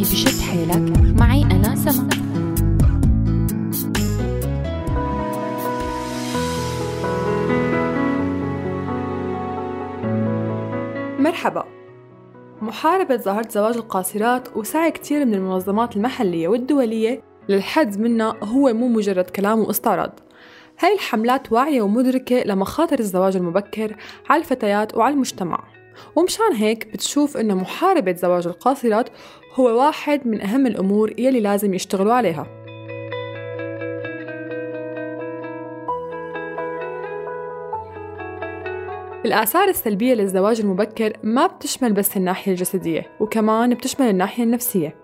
نفسي بشد حيلك. معي أنا سما مرحبا. محاربة ظاهرة زواج القاصرات وسعي كتير من المنظمات المحلية والدولية للحد منها هو مو مجرد كلام واستعراض. هاي الحملات واعية ومدركة لمخاطر الزواج المبكر على الفتيات وعلى المجتمع. ومشان هيك بتشوف إنه محاربة زواج القاصرات هو واحد من أهم الأمور يلي لازم يشتغلوا عليها. الآثار السلبية للزواج المبكر ما بتشمل بس الناحية الجسدية وكمان بتشمل الناحية النفسية.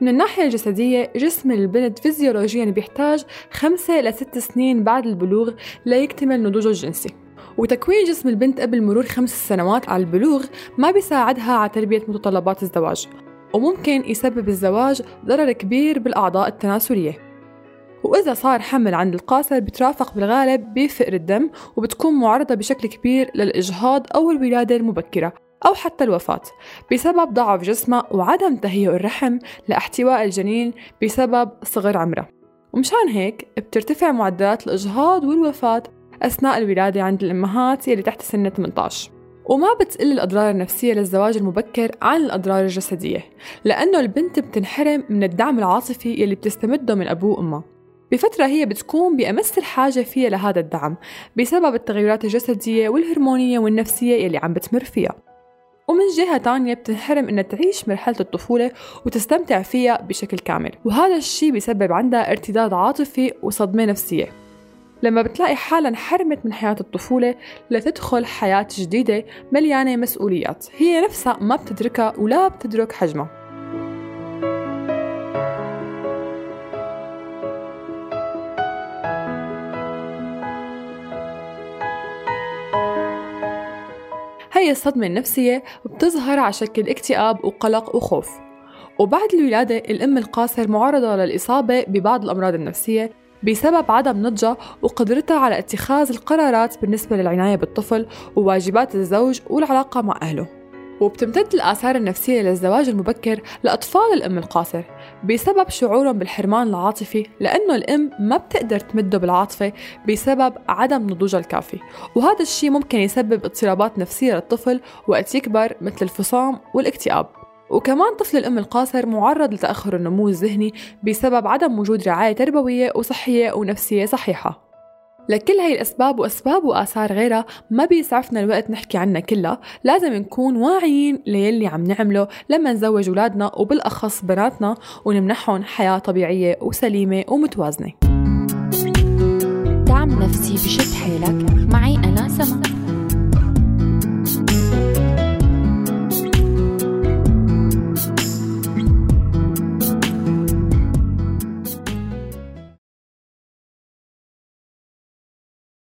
من الناحية الجسدية جسم البنت فيزيولوجيا بيحتاج خمسة لست سنين بعد البلوغ ليكتمل نضوجه الجنسي. وتكوين جسم البنت قبل مرور خمس سنوات على البلوغ ما بيساعدها على تلبية متطلبات الزواج وممكن يسبب الزواج ضرر كبير بالأعضاء التناسلية. وإذا صار حمل عند القاصر بترافق بالغالب بفقر الدم وبتكون معرضة بشكل كبير للإجهاض أو الولادة المبكرة أو حتى الوفاة بسبب ضعف جسمها وعدم تهيئ الرحم لاحتواء الجنين بسبب صغر عمرها. ومشان هيك بترتفع معدلات الإجهاض والوفاة أثناء الولادة عند الأمهات يلي تحت سن 18 وما بتقل الأضرار النفسية للزواج المبكر عن الأضرار الجسدية لأنه البنت بتنحرم من الدعم العاطفي يلي بتستمده من أبوه وأمها بفترة هي بتكون بأمس الحاجة فيها لهذا الدعم بسبب التغيرات الجسدية والهرمونية والنفسية يلي عم بتمر فيها. ومن جهة تانية بتنحرم إنها تعيش مرحلة الطفولة وتستمتع فيها بشكل كامل. وهذا الشيء بيسبب عندها ارتداد عاطفي وصدمة نفسية. لما بتلاقي حالها انحرمت من حياة الطفولة لتدخل حياة جديدة مليانة مسؤوليات. هي نفسها ما بتدركها ولا بتدرك حجمها. هي الصدمة النفسية بتظهر على شكل اكتئاب وقلق وخوف. وبعد الولادة الأم القاصر معرضة للإصابة ببعض الأمراض النفسية بسبب عدم نضجها وقدرتها على اتخاذ القرارات بالنسبة للعناية بالطفل وواجبات الزوج والعلاقة مع أهله. وبتمتد الآثار النفسية للزواج المبكر لأطفال الأم القاصر بسبب شعورهم بالحرمان العاطفي لأنه الأم ما بتقدر تمده بالعاطفة بسبب عدم نضوجها الكافي. وهذا الشيء ممكن يسبب اضطرابات نفسية للطفل وقت يكبر مثل الفصام والاكتئاب. وكمان طفل الأم القاصر معرض لتأخر النمو الذهني بسبب عدم وجود رعاية تربوية وصحية ونفسية صحيحة. لكل هاي الأسباب وأسباب وآثار غيرها ما بيسعفنا الوقت نحكي عنها كلها لازم نكون واعيين ليلي عم نعمله لما نزوج أولادنا وبالأخص بناتنا ونمنحهم حياة طبيعية وسليمة ومتوازنة. دعم نفسي بشد حيلك معي أنا سما